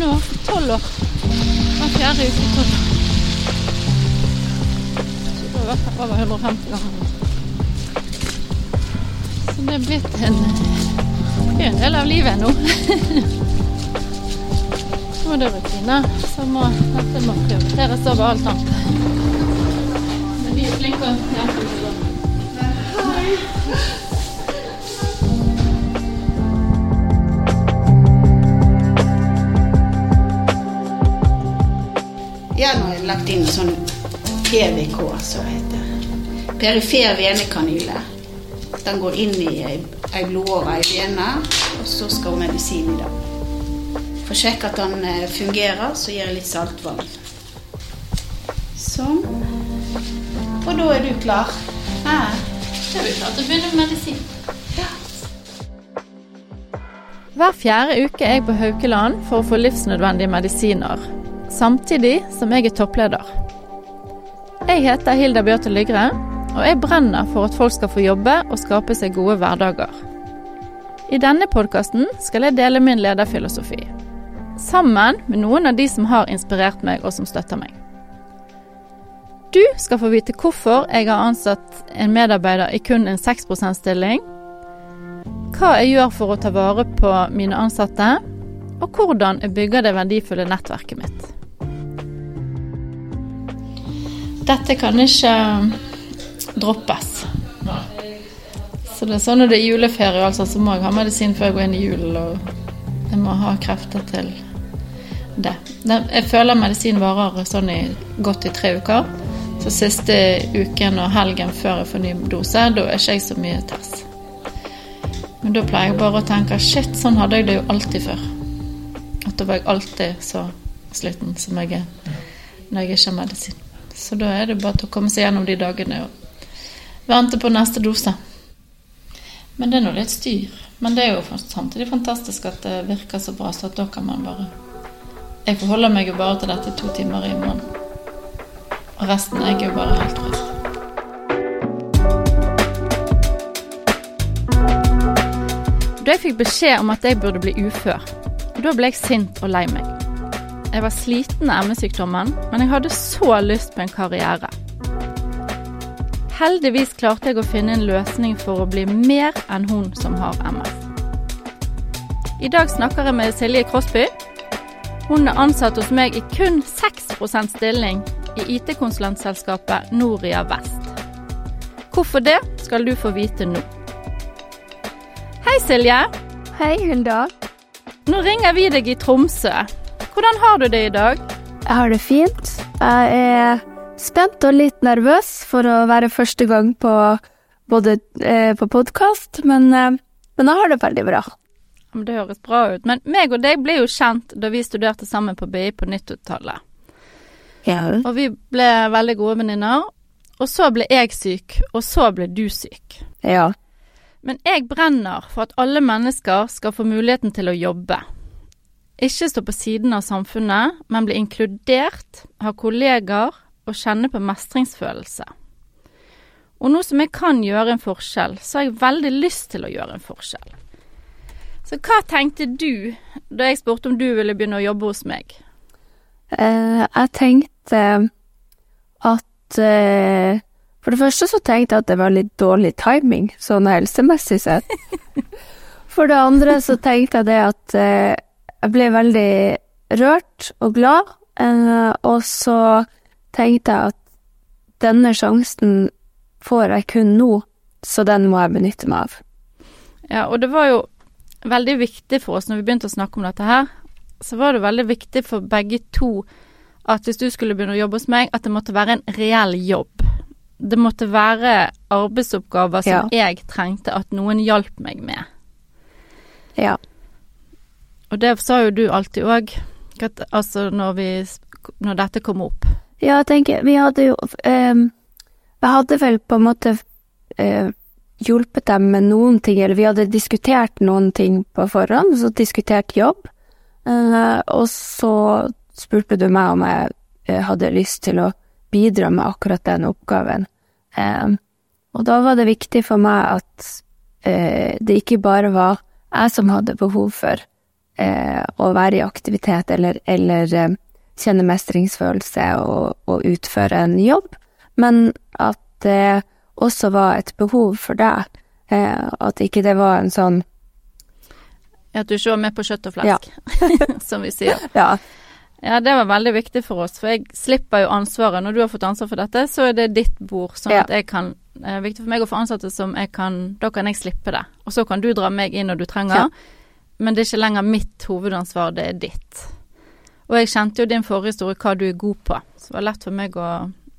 januar for tolv år. Hver fjerde uke tolv år. Så det har vært over 150 ganger. Så det er blitt en, det er en del av livet nå. Nå er det rutiner, så må, dette må prioriteres over alt annet. Men de er flinke å da. Lagt inn sånn PVK, som det heter. Perifer venekanyle. Den går inn i ei, ei blodåre i vena, og så skal hun medisin i det. For å sjekke at den eh, fungerer, så gir jeg litt saltvann. Sånn. Og da er du klar. Her. Da er vi klar til å begynne med medisin. Ja. Hver fjerde uke er jeg på Haukeland for å få livsnødvendige medisiner, samtidig som jeg er toppleder. Jeg heter Hilda Bjørte Lygre, og jeg brenner for at folk skal få jobbe og skape seg gode hverdager. I denne podkasten skal jeg dele min lederfilosofi, sammen med noen av de som har inspirert meg og som støtter meg. Du skal få vite hvorfor jeg har ansatt en medarbeider i kun en 6 %-stilling, hva jeg gjør for å ta vare på mine ansatte, og hvordan jeg bygger det verdifulle nettverket mitt. Dette kan ikke droppes. Så det er sånn når det er juleferie, altså, så må jeg ha medisin før jeg går inn i julen, og jeg må ha krefter til det. Det- Jeg føler medisin varer sånn i godt i tre uker. Så siste uken og helgen før jeg får ny dose, da er ikke jeg så mye tess. Men da pleier jeg bare å tenke shit, sånn hadde jeg det jo alltid før. At da var jeg alltid så sliten som jeg er når jeg ikke har medisin. Så da er det bare til å komme seg gjennom de dagene og vente på neste dose. Men det er nå litt styr. Men det er jo samtidig fantastisk at det virker så bra, så at da kan man bare Jeg forholder meg jo bare til dette to timer i måneden. Og resten er jeg jo bare helt frisk. Da jeg fikk beskjed om at jeg burde bli ufør, da ble jeg sint og lei meg. Jeg var sliten av ME-sykdommen, men jeg hadde så lyst på en karriere. Heldigvis klarte jeg å finne en løsning for å bli mer enn hun som har MS. I dag snakker jeg med Silje Krosby. Hun er ansatt hos meg i kun 6% stilling i IT-konsulentselskapet Noria Vest. Hvorfor det, skal du få vite nå. Hei, Silje. Hei, Hilda. Nå ringer vi deg i Tromsø. Hvordan har du det i dag? Jeg har det fint. Jeg er spent og litt nervøs for å være første gang på både eh, på podkast, men, eh, men jeg har det veldig bra. Det høres bra ut. Men meg og deg ble jo kjent da vi studerte sammen på BI på 90-tallet. Ja. Og vi ble veldig gode venninner. Og så ble jeg syk, og så ble du syk. ja. Men jeg brenner for at alle mennesker skal få muligheten til å jobbe. Ikke stå på siden av samfunnet, men bli inkludert, ha kollegaer og kjenne på mestringsfølelse. Og nå som jeg kan gjøre en forskjell, så har jeg veldig lyst til å gjøre en forskjell. Så hva tenkte du da jeg spurte om du ville begynne å jobbe hos meg? Eh, jeg tenkte at eh, For det første så tenkte jeg at det var litt dårlig timing, sånn helsemessig sett. For det andre så tenkte jeg det at eh, jeg ble veldig rørt og glad, eh, og så tenkte jeg at denne sjansen får jeg kun nå, så den må jeg benytte meg av. Ja, og det var jo veldig viktig for oss når vi begynte å snakke om dette her, så var det veldig viktig for begge to at hvis du skulle begynne å jobbe hos meg, at det måtte være en reell jobb. Det måtte være arbeidsoppgaver som jeg trengte at noen hjalp meg med. Ja. Og det sa jo du alltid òg, altså når Når dette kom opp. Ja, jeg tenker Vi hadde jo eh, Vi hadde vel på en måte eh, hjulpet dem med noen ting, eller vi hadde diskutert noen ting på forhånd, så diskutert jobb. Eh, og så spurte du meg om jeg eh, hadde lyst til å bidra med akkurat den oppgaven. Eh, og da var det viktig for meg at eh, det ikke bare var jeg som hadde behov for eh, å være i aktivitet eller, eller eh, kjenne mestringsfølelse og, og utføre en jobb, men at det også var et behov for deg. Eh, at ikke det var en sånn At du ikke var med på kjøtt og flesk, som vi sier. Ja. Ja, det var veldig viktig for oss, for jeg slipper jo ansvaret. Når du har fått ansvar for dette, så er det ditt bord, sånn Ja. at jeg kan Det er viktig for meg å få ansatte som jeg kan Da kan jeg slippe det. Og så kan du dra meg inn når du trenger. Ja. Men det er ikke lenger mitt hovedansvar, det er ditt. Og jeg kjente jo din forhistorie, hva du er god på. Så det var lett for meg å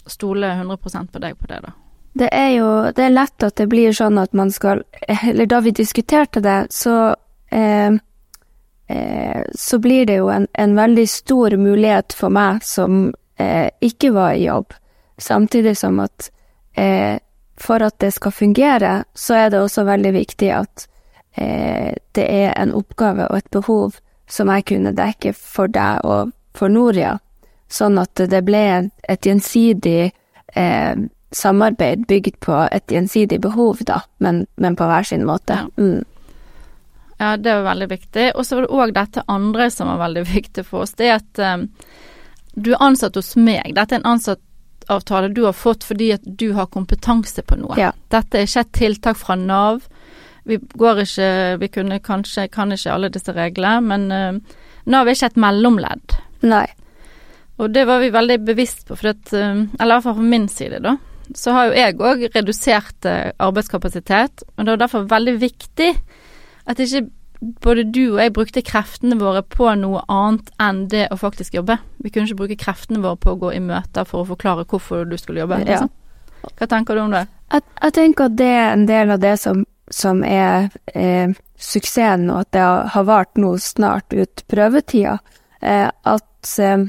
stole 100% på deg på det, da. Det er jo det er lett at det blir sånn at man skal Eller da vi diskuterte det, så eh, eh, Så blir det jo en, en veldig stor mulighet for meg som eh, ikke var i jobb, samtidig som at eh, for at det skal fungere, så er det også veldig viktig at eh, det er en oppgave og et behov som jeg kunne dekke for deg og for Noria, sånn at det ble et gjensidig eh, samarbeid bygd på et gjensidig behov, da, men, men på hver sin måte. Ja. Mm. Ja, det var veldig viktig. Og så var det òg dette andre som var veldig viktig for oss. Det er at um, du er ansatt hos meg. Dette er en ansattavtale du har fått fordi at du har kompetanse på noe. Ja. Dette er ikke et tiltak fra Nav. Vi går ikke Vi kunne kanskje kan ikke alle disse reglene, men nå Nav er ikke et mellomledd. Nei. Og det var vi veldig bevisst på, for at, eh, eller i hvert fall fra min side, da. Så har jo jeg òg redusert eh, arbeidskapasitet, og det var derfor veldig viktig at ikke både du og jeg brukte kreftene våre på noe annet enn det å faktisk jobbe. Vi kunne ikke bruke kreftene våre på å gå i møter for å forklare hvorfor du skulle jobbe. Ja. Liksom. Hva tenker du om det? Jeg, jeg tenker at det er en del av det som, som er eh, suksessen, og at det har, vart nå snart ut prøvetida. Eh, at, eh,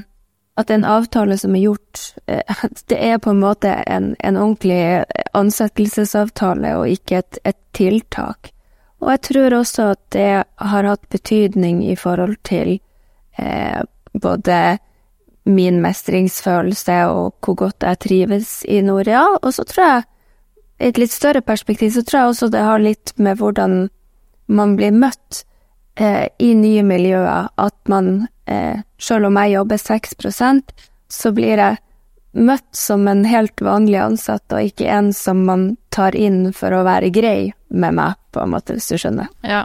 at en avtale som er gjort, eh, det er på en måte en, en ordentlig ansettelsesavtale og ikke et, et tiltak. Og jeg tror også at det har hatt betydning i forhold til eh, både min mestringsfølelse og hvor godt jeg trives i Norea, Og så tror jeg, i et litt større perspektiv, så tror jeg også det har litt med hvordan man blir møtt eh, i nye miljøer. At man, eh, selv om jeg jobber 6% så blir jeg møtt som en helt vanlig ansatt, og ikke en som man tar inn for å være grei med meg, på en måte, hvis du skjønner. Ja,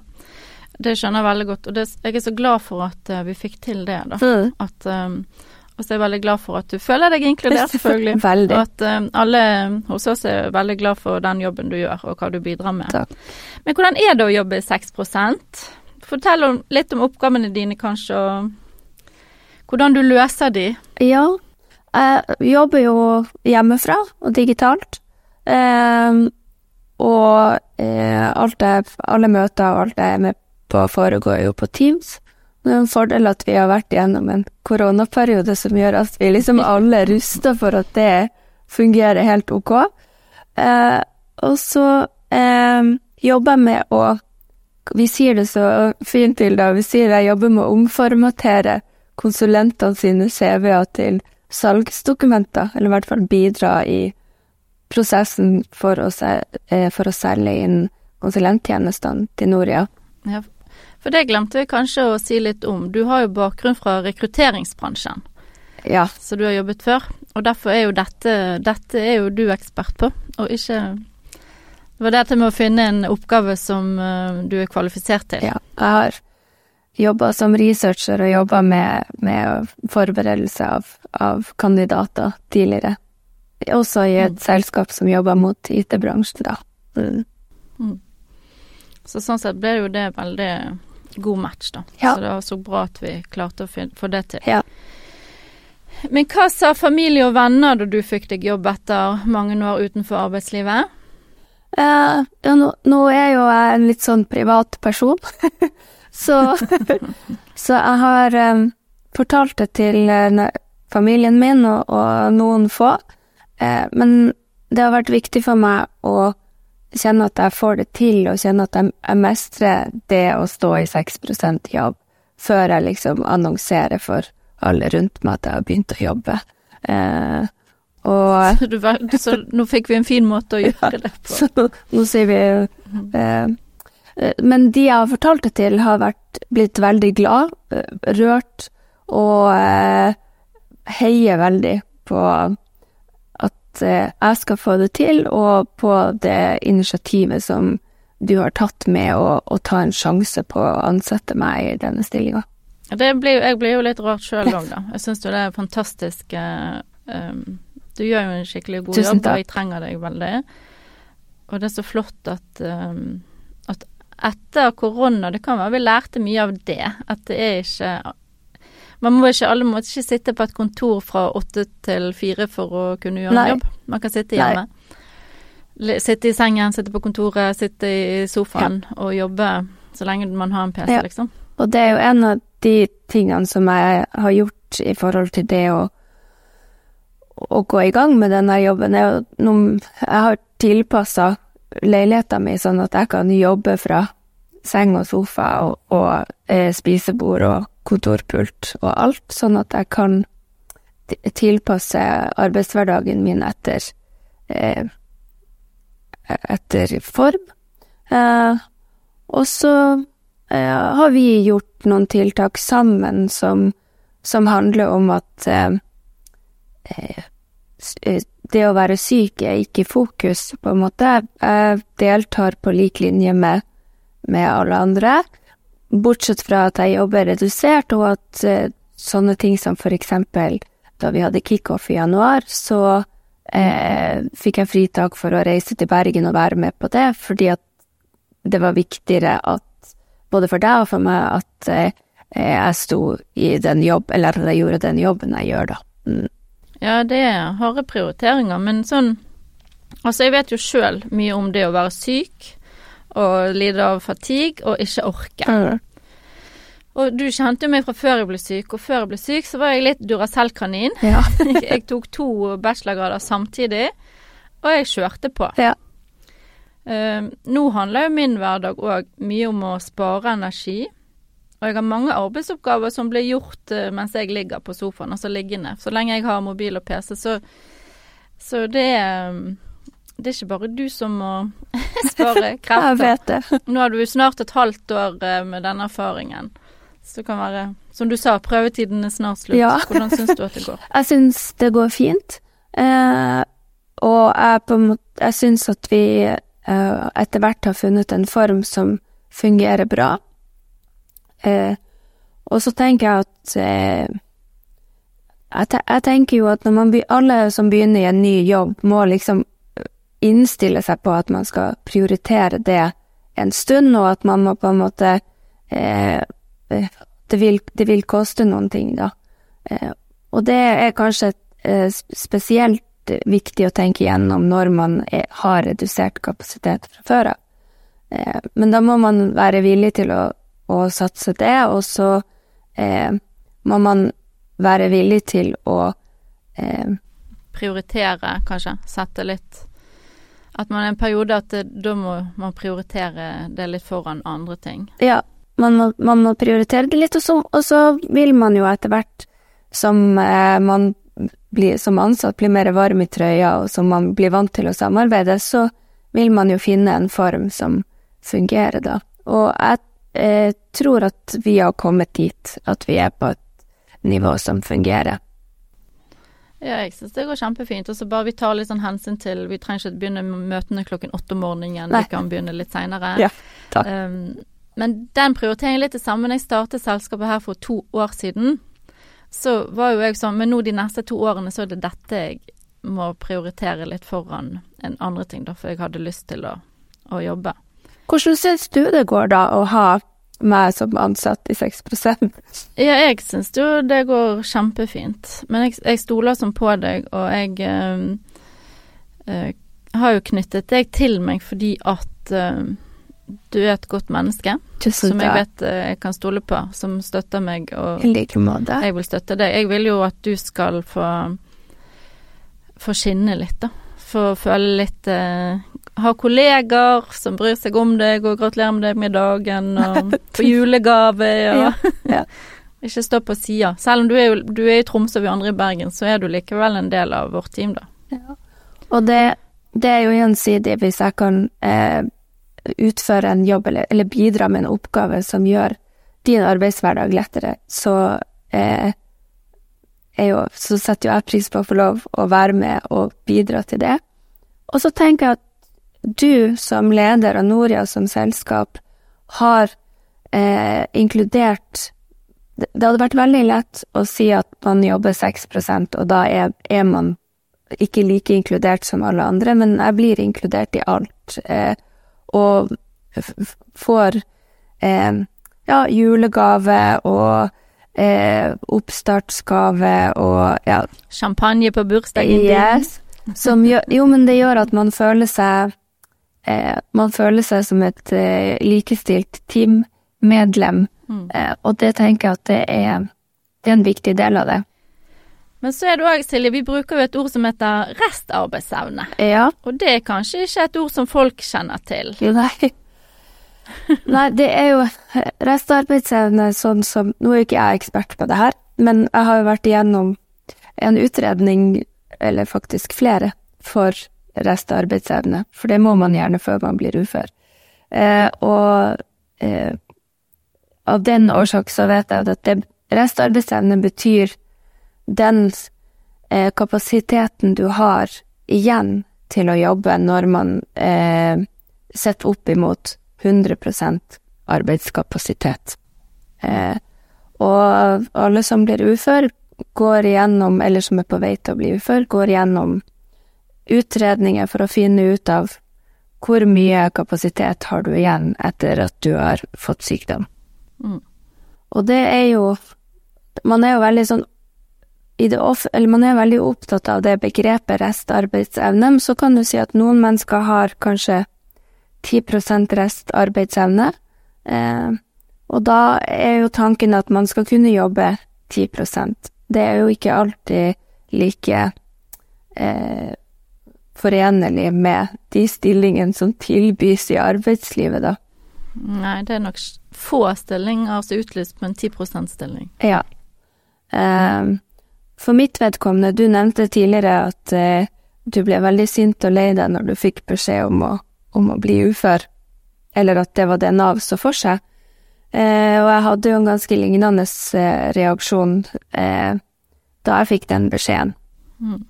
det skjønner jeg veldig godt, og det, jeg er så glad for at eh, vi fikk til det, da. Mm. At, um, og så er jeg veldig glad for at du føler deg inkludert, selvfølgelig. Veldig. Og at um, alle hos oss er veldig glad for den jobben du gjør, og hva du bidrar med. Takk. Men hvordan er det å jobbe 6% Fortell om, litt om oppgavene dine, kanskje, og hvordan du løser de. Ja, jeg jobber jo hjemmefra og digitalt. Ehm, og eh, alt er, alle møter og alt jeg er med på foregår jo på Teams. Det er en fordel at vi har vært gjennom en koronaperiode som gjør at vi liksom alle er rusta for at det fungerer helt ok. Eh, og så eh, jobber jeg med å Vi sier det så fint, Hilda. Vi sier jeg jobber med å omformatere konsulentene sine CV-er til salgsdokumenter, eller i hvert fall bidra i prosessen for å, se- eh, for å selge inn konsulenttjenestene til Noria. Ja, for det glemte vi kanskje å si litt om. Du har jo bakgrunn fra rekrutteringsbransjen, Ja, så du har jobbet før. Og derfor er jo dette Dette er jo du ekspert på, og ikke Det var dette med å finne en oppgave som eh, du er kvalifisert til. ja. Jeg har jobba som researcher og jobba med, med forberedelse av, av kandidater tidligere. Også i et selskap som jobber mot IT-bransjen, da. Mm. Så sånn sett ble jo det veldig god match, da. Ja. Så det var så bra at vi klarte å få det til. Ja. Men hva sa familie og venner da du fikk deg jobb etter mange år utenfor arbeidslivet? Uh, ja, nå, nå er jo jeg en litt sånn privat person, så, så jeg har um, fortalt det til uh, familien min og, og noen få, Uh, men det har vært viktig for meg å kjenne at jeg får det til, og kjenne at jeg, jeg mestrer det å stå i 6% jobb, før jeg liksom annonserer for alle rundt meg at jeg har begynt å jobbe. Eh, og Så, du, vel- så nå fikk vi en fin måte å gjøre det på. så nå, sier vi eh, Eh, Men de jeg har fortalt det til, har vært, blitt veldig glad, eh, rørt, og eh, heier veldig på at eh, jeg skal få det til, og på det initiativet som du har tatt med å, å ta en sjanse på å ansette meg i denne stillinga. Jeg blir jo litt rart sjøl òg, da. Jeg syns jo det er fantastisk um, Du gjør jo en skikkelig god jobb, og jeg trenger deg veldig. Og det er så flott at, um, at etter korona Det kan være vi lærte mye av det. At det er ikke man må ikke, Alle må ikke sitte på et kontor fra åtte til fire for å kunne gjøre Nei. en jobb. Man kan sitte hjemme. Nei. Sitte i sengen, sitte på kontoret, sitte i sofaen og jobbe så lenge man har en PC, Ja. liksom. Og det er jo en av de tingene som jeg har gjort i forhold til det å, å gå i gang med denne jobben, er jo Jeg har tilpassa leiligheten min sånn at jeg kan jobbe fra seng og sofa og, og eh, spisebord og kontorpult og alt, sånn at jeg kan tilpasse arbeidshverdagen min etter eh, etter form. Eh, og så eh, har vi gjort noen tiltak sammen som, som handler om at eh, eh, eh, det å være syk er ikke fokus, på en måte. Jeg deltar på lik linje med, med alle andre, bortsett fra at jeg jobber redusert, og at uh, sånne ting som for eksempel da vi hadde kickoff i januar, så uh, fikk jeg fritak for å reise til Bergen og være med på det, fordi at det var viktigere at både for deg og for meg at uh, jeg sto i den jobb, eller jeg gjorde den jobben jeg gjør da. Mm. Ja, det er harde prioriteringer, men sånn Altså, jeg vet jo sjøl mye om det å være syk og lide av fatigue og ikke orke. Og du kjente jo meg fra før jeg ble syk, og før jeg ble syk, så var jeg litt Duracell-kanin. Ja. jeg, tok to bachelorgrader samtidig, og jeg kjørte på. Ja. Uh, nå handler jo min hverdag òg mye om å spare energi. Og jeg har mange arbeidsoppgaver som blir gjort uh, mens jeg ligger på sofaen, altså liggende. Så lenge jeg har mobil og PC, så, så det er det er ikke bare du som må spare Jeg vet det. Nå har du snart et halvt år eh, med denne erfaringen. Så det kan være, som du sa, prøvetiden er snart slutt. Ja. Hvordan syns du at det går? Jeg syns det går fint, eh, og jeg, på en måte, jeg syns at vi eh, etter hvert har funnet en form som fungerer bra. Eh, og så tenker jeg at eh, jeg, te jeg tenker jo at når man alle som begynner i en ny jobb, må liksom innstille seg på at man skal prioritere det en stund, og at man må på en måte eh, eh, det, vil, det vil koste noen ting, da. Eh, og det er kanskje eh, spesielt viktig å tenke igjennom når man er, har redusert kapasitet fra før av. Eh, men da må man være villig til å, å satse det, og så eh, må man være villig til å Prioritere, kanskje. Sette litt At man er en periode at det, da må man prioritere det litt foran andre ting. Ja, man må, man må prioritere det litt, og så, og så vil man jo etter hvert som eh, man blir, som ansatt blir mer varm i trøya, og som man blir vant til å samarbeide, så vil man jo finne en form som fungerer, da. Og jeg eh, tror at vi har kommet dit, at vi er på et nivå som fungerer. Ja, jeg syns det går kjempefint. Og så bare vi tar litt sånn hensyn til Vi trenger ikke begynne med møtene klokken åtte om morgenen. Nei. Vi kan begynne litt seinere. Ja, takk. Um, men den prioriteringen er litt det samme. Når jeg startet selskapet her for to år siden, så var jo jeg sånn Men nå de neste to årene så er det dette jeg må prioritere litt foran en andre ting, da, for jeg hadde lyst til å, å jobbe. Hvordan syns du det går da å ha meg som ansatt i 6 Ja, jeg syns jo det går kjempefint. Men jeg, jeg stoler som på deg, og jeg eh, har jo knyttet deg til meg fordi at øh, du er et godt menneske som jeg vet jeg kan stole på, som støtter meg, og jeg vil støtte deg. Jeg vil jo at du skal få få skinne litt, da. Få føle litt eh, Ha kolleger som bryr seg om deg og gratulerer med deg med dagen, og på julegave og Ja, ja. Ikke stå på sida. Selv om du er, du er i Tromsø og vi andre i Bergen, så er du likevel en del av vårt team, da. Og det, det er jo gjensidig hvis jeg kan eh, utføre en jobb eller, eller bidra med en oppgave som gjør din arbeidshverdag lettere, så eh, jo, så setter jo jeg pris på å få lov å være med og bidra til det. Og så tenker jeg at du som leder av Noria som selskap har eh, inkludert det, hadde vært veldig lett å si at man jobber 6% og da er, er man ikke like inkludert som alle andre, men jeg blir inkludert i alt. Eh, og får eh, ja, julegave og eh, oppstartsgave og ja. Champagne på bursdagen din. Yes. Som gjør, jo, men det gjør at man føler seg Man føler seg som et eh, likestilt teammedlem, Mm. eh, og det tenker jeg at det er, det er en viktig del av det. Men så er det òg, Silje, vi bruker jo et ord som heter restarbeidsevne. Ja. Og det er kanskje ikke et ord som folk kjenner til. Nei. Nei, det er jo restarbeidsevne sånn som Nå er jo ikke jeg ekspert på det her, men jeg har jo vært igjennom en utredning, eller faktisk flere, for restarbeidsevne. For det må man gjerne før man blir ufør. Eh, og eh, av den årsak så vet jeg at det, restarbeidsevne betyr den eh, kapasiteten du har igjen til å jobbe når man eh, setter opp imot 100 arbeidskapasitet. Eh, og alle som blir ufør, går igjennom, eller som er på vei til å bli ufør, går igjennom utredninger for å finne ut av hvor mye kapasitet har du igjen etter at du har fått sykdom. Mm. Og det er jo Man er jo veldig sånn i det off, eller man er veldig opptatt av det begrepet restarbeidsevne, men så kan du si at noen mennesker har kanskje 10 restarbeidsevne, eh, og da er jo tanken at man skal kunne jobbe 10% Det er jo ikke alltid like eh, forenlig med de stillingene som tilbys i arbeidslivet, da. Nei, det er nok få stillinger som er utlyst på en 10 %-stilling. Ja. Eh, for mitt vedkommende, du nevnte tidligere at eh, du ble veldig sint og lei deg når du fikk beskjed om å, om å bli ufør, eller at det var det Nav så for seg. Eh, og jeg hadde jo en ganske lignende eh, reaksjon da jeg fikk den beskjeden. Mm.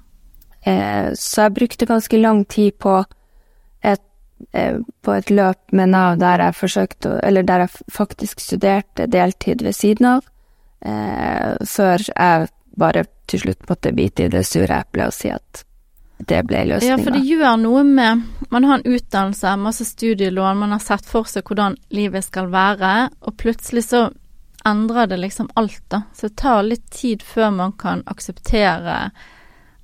Eh, så jeg brukte ganske lang tid på et, eh, på et løp med Nav der jeg forsøkte Eller der jeg faktisk studerte deltid ved siden av, eh, før jeg bare til slutt måtte bite i det sure eplet og si at det ble Ja, for det gjør noe med Man har en utdannelse, masse studielån, man har sett for seg hvordan livet skal være, og plutselig så endrer det liksom alt, da. Så det tar litt tid før man kan akseptere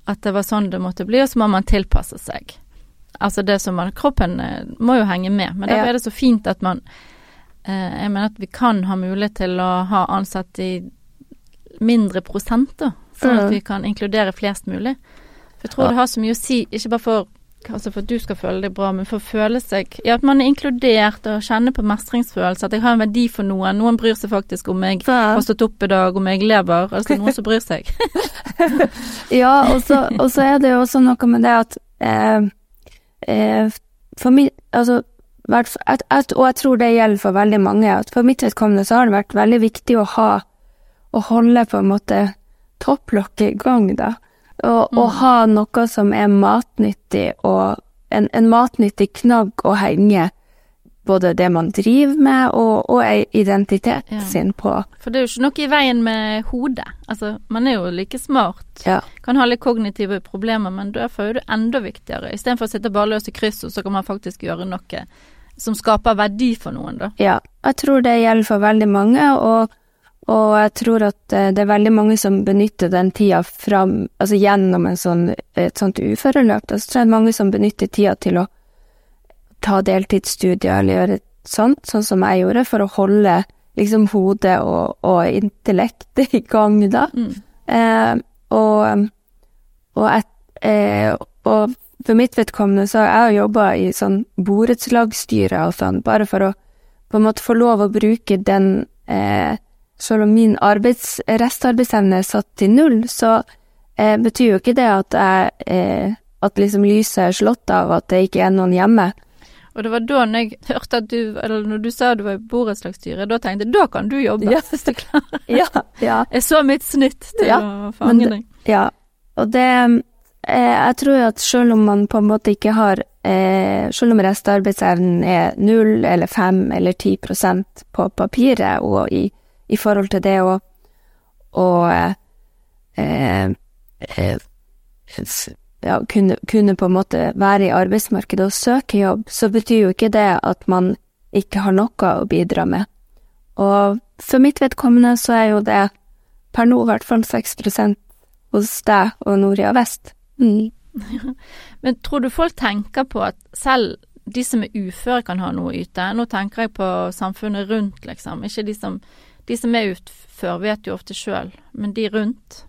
at det var sånn det måtte bli, og så må man tilpasse seg. Altså det som man Kroppen eh, må jo henge med, men derfor Ja. er det så fint at man eh, Jeg mener at vi kan ha mulighet til å ha ansatt i mindre prosenter, sånn Sånn at vi kan inkludere flest mulig. For jeg tror Ja. det har så mye å si, ikke bare for, altså for at du skal føle deg bra, men for å føle seg Ja, at man er inkludert og kjenner på mestringsfølelse, at jeg har en verdi for noen. Noen bryr seg faktisk om jeg har stått opp i dag, om jeg lever. Altså noen som bryr seg. Ja, og så, er det jo også noe med det at eh, eh, For min Altså, at, at, og jeg tror det gjelder for veldig mange, at for mitt vedkommende så har det vært veldig viktig å ha Å holde på en måte topplokket i gang, da. Og, og ha noe som er matnyttig, og en, en matnyttig knagg å henge både det man driver med, og, og identiteten Ja. sin på. For det er jo ikke noe i veien med hodet. Altså, man er jo like smart. Ja. Kan ha litt kognitive problemer, men derfor er det enda viktigere. Istedenfor å sitte bare løs i krysset, så kan man faktisk gjøre noe som skaper verdi for noen, da. Ja, jeg tror det gjelder for veldig mange, og, og jeg tror at eh, det er veldig mange som benytter den tida fram, altså gjennom en sånn, et sånt uføreløp. Da, så tror jeg det er mange som benytter tida til å ta deltidsstudier eller gjøre sånt, sånn som jeg gjorde, for å holde liksom hodet og, og intellektet i gang, da. Mm. Eh, og, og, et, eh, og for mitt vedkommende så har jeg jobba i sånn borettslagsstyre og sånn, bare for å på en måte få lov å bruke den eh, Selv om min arbeids, restarbeidsevne er satt til null, så eh, betyr jo ikke det at jeg eh, At liksom lyset er slått av, at det ikke er noen hjemme. Og det var da når jeg hørte at du Eller når du sa du var i borettslagsstyret, da tenkte jeg da kan du jobbe, Ja. hvis du klarer. Ja, ja. Jeg så mitt snitt til Ja, å fange deg. Ja, og det eh, Jeg tror at selv om man på en måte ikke har eh, Selv om restarbeidsevnen er null eller fem eller ti prosent på papiret, og i, i forhold til det å å eh, eh, ja, kunne, kunne på en måte være i arbeidsmarkedet og søke jobb, så betyr jo ikke det at man ikke har noe å bidra med. Og for mitt vedkommende så er jo det per nå i hvert fall 6 hos deg og Noria Vest. Mm. Men tror du folk tenker på at selv de som er uføre kan ha noe å yte? Nå tenker jeg på samfunnet rundt, liksom. Ikke de som De som er utfør, vet jo ofte sjøl, men de rundt.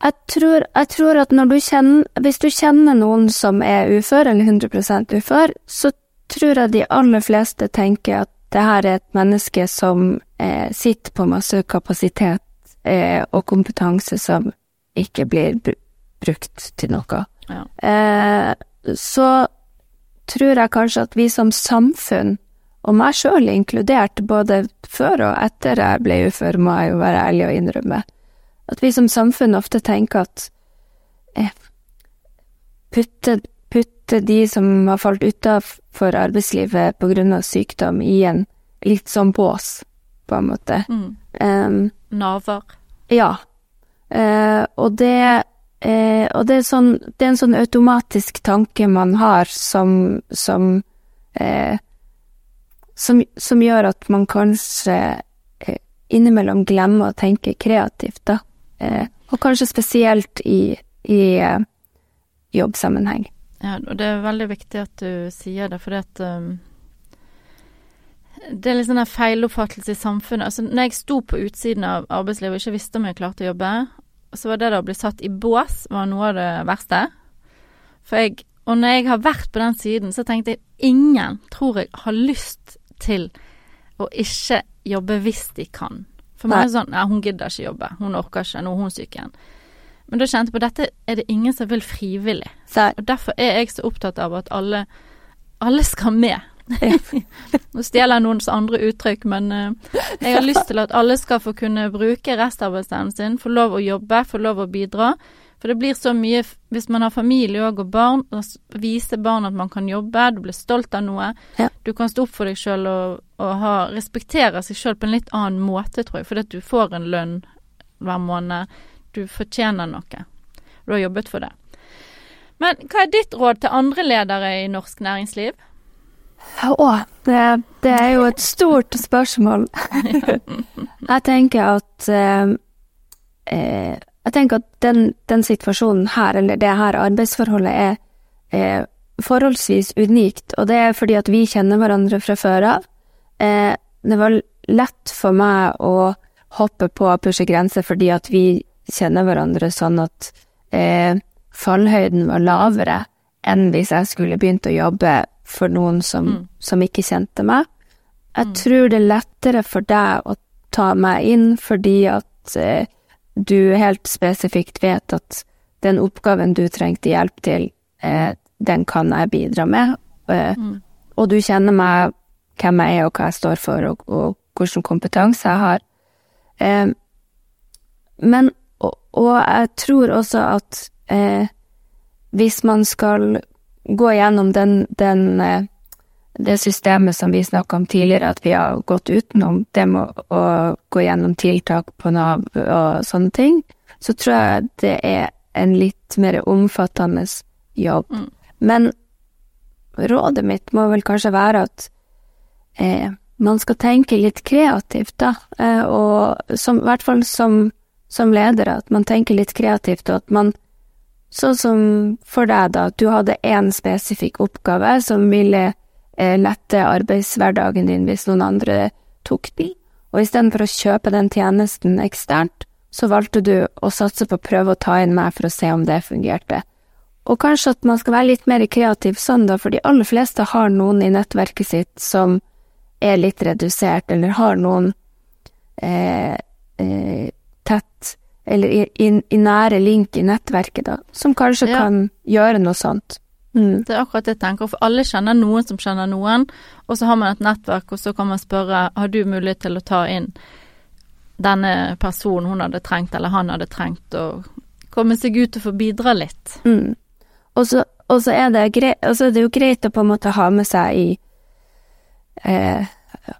Jeg tror, jeg tror at du kjenner Hvis du kjenner noen som er ufør, eller 100% ufør, så tror jeg de aller fleste tenker at det her er et menneske som eh, sitter på masse kapasitet eh, og kompetanse som ikke blir br brukt til noe. Ja. Eh, så tror jeg kanskje at vi som samfunn, og meg sjøl inkludert, både før og etter jeg ble ufør, må jeg jo være ærlig og innrømme, at vi som samfunn ofte tenker at eh, putte, putte de som har falt utafor arbeidslivet på grunn av sykdom, i en litt sånn bås, på en måte. Mm. Um, Naver. ja. Uh, og det eh, Og det er, sånn, det er en sånn automatisk tanke man har som som, eh, som som gjør at man kanskje eh, innimellom glemmer å tenke kreativt, da. Eh, og kanskje spesielt i, i eh, jobbsammenheng. Ja, og det er veldig viktig at du sier det, fordi at um, Det er litt sånn en feiloppfattelse i samfunnet. Altså, når jeg sto på utsiden av arbeidslivet og ikke visste om jeg klarte å jobbe, så var det da å bli satt i bås var noe av det verste. For jeg Og når jeg har vært på den siden, så tenkte jeg ingen, tror jeg, har lyst til å ikke jobbe hvis de kan. For meg er det sånn Nei, hun gidder ikke jobbe. Hun orker ikke. Nå er hun syk igjen. Men da kjente jeg på dette er det ingen som vil frivillig. Nei. Og derfor er jeg så opptatt av at alle, alle skal med. Nå stjeler jeg noens andre uttrykk, men uh, jeg har lyst til at alle skal få kunne bruke restarbeidsevnen sin, få lov å jobbe, få lov å bidra. For det blir så mye Hvis man har familie òg og barn, og viser vise barn at man kan jobbe, du blir stolt av noe, Ja. du kan stå opp for deg sjøl og, og ha, respektere seg sjøl på en litt annen måte, tror jeg, fordi at du får en lønn hver måned. Du fortjener noe. Du har jobbet for det. Men hva er ditt råd til andre ledere i norsk næringsliv? Å, det, det er jo et stort spørsmål. jeg tenker at eh, eh, Jeg tenker at den, den situasjonen her, eller det her arbeidsforholdet, er er, forholdsvis unikt. Og det er fordi at vi kjenner hverandre fra før av. Eh, det var lett for meg å hoppe på og pushe grenser fordi at vi kjenner hverandre sånn at eh, fallhøyden var lavere enn hvis jeg skulle begynt å jobbe for noen som, Mm. som ikke kjente meg. Jeg Mm. tror det er lettere for deg å ta meg inn fordi at eh, du helt spesifikt vet at den oppgaven du trengte hjelp til, eh, den kan jeg bidra med. Eh, Mm. og du kjenner meg, hvem jeg er og hva jeg står for, og, og hvilken kompetanse jeg har. Eh, men, og, og jeg tror også at eh, hvis man skal gå gjennom den, den eh, det systemet som vi snakka om tidligere, at vi har gått utenom, det med å, gå gjennom tiltak på Nav og sånne ting, så tror jeg det er en litt mer omfattende jobb. Mm. Men rådet mitt må vel kanskje være at eh, man skal tenke litt kreativt, da, eh, og som, i hvert fall som, som leder, at man tenker litt kreativt, og at man Sånn som for deg, da, at du hadde én spesifikk oppgave som ville lette arbeidshverdagen din hvis noen andre tok den, og istedenfor å kjøpe den tjenesten eksternt, så valgte du å satse på å prøve å ta inn meg for å se om det fungerte. Og kanskje at man skal være litt mer kreativ sånn, da, for de aller fleste har noen i nettverket sitt som er litt redusert, eller har noen eh, eh, tett eller i, i, i nære link i nettverket, da, som kanskje Ja. kan gjøre noe sånt. Mm. Det er akkurat det jeg tenker, for alle kjenner noen som kjenner noen, og så har man et nettverk, og så kan man spørre har du mulighet til å ta inn denne personen hun hadde trengt, eller han hadde trengt, og komme seg ut og få bidra litt. Mm. Og så og så det greit, og så er det jo greit å på en måte ha med seg i eh,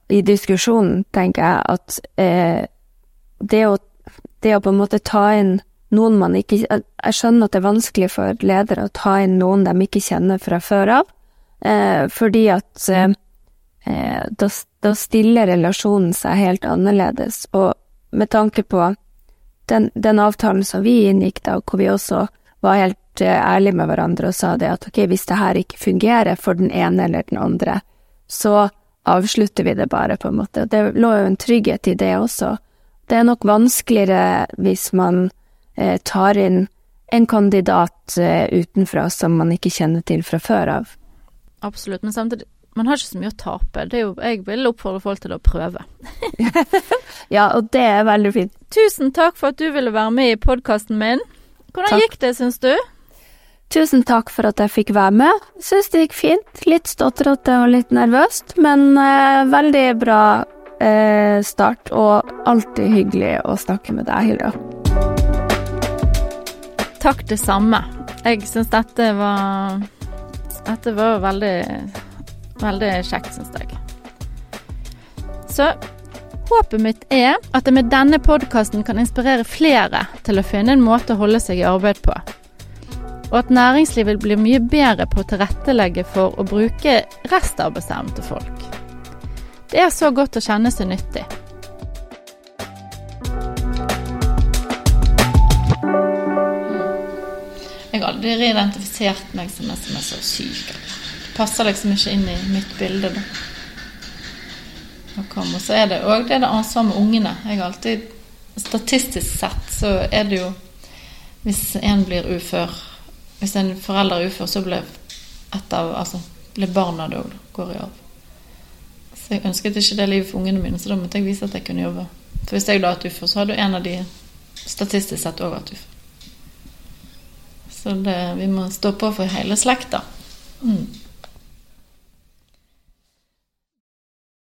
i diskusjonen, tenker jeg, at eh, det, å, det å på en måte ta inn noen man ikke Jeg skjønner at det er vanskelig for ledere å ta inn noen de ikke kjenner fra før av, eh, fordi at eh, eh, da, da stiller relasjonen seg helt annerledes. Og med tanke på den, den avtalen som vi inngikk da, hvor vi også var helt eh, ærlige med hverandre og sa det at ok, hvis det her ikke fungerer for den ene eller den andre, så avslutter vi det bare, på en måte. Det lå jo en trygghet i det også. Det er nok vanskeligere hvis man tar inn en kandidat eh, utenfra som man ikke kjenner til fra før av. Absolutt, men samtidig man har ikke så mye å tape. Det er jo, jeg vil oppfordre folk til å prøve. Ja, og det er veldig fint. Tusen takk for at du ville være med i podkasten min. Hvordan Takk. gikk det, syns du? Tusen takk for at jeg fikk være med. Syns det gikk fint. Litt stotrete og litt nervøst, men eh, veldig bra eh, start, og alltid hyggelig å snakke med deg, Hilda. Takk det samme. Jeg syns dette var Dette var veldig Veldig kjekt, syns jeg. Så håpet mitt er at jeg med denne podkasten kan inspirere flere til å finne en måte å holde seg i arbeid på. Og at næringslivet blir mye bedre på å tilrettelegge for å bruke restarbeidsevnen til folk. Det er så godt å kjenne seg nyttig. Aldri identifisert meg som en som er så syk. Det passer liksom ikke inn i mitt bilde, da. Og så er det òg det det ansvaret med ungene. Jeg alltid Statistisk sett så er det jo Hvis en blir ufør Hvis en forelder er ufør, så blir et av Altså blir barna da går i arv. Så jeg ønsket ikke det livet for ungene mine, så da måtte jeg vise at jeg kunne jobbe. For hvis jeg da hadde vært ufør, så hadde en av de statistisk sett òg vært ufør. Så det, vi må stå på for hele slekta. Mm.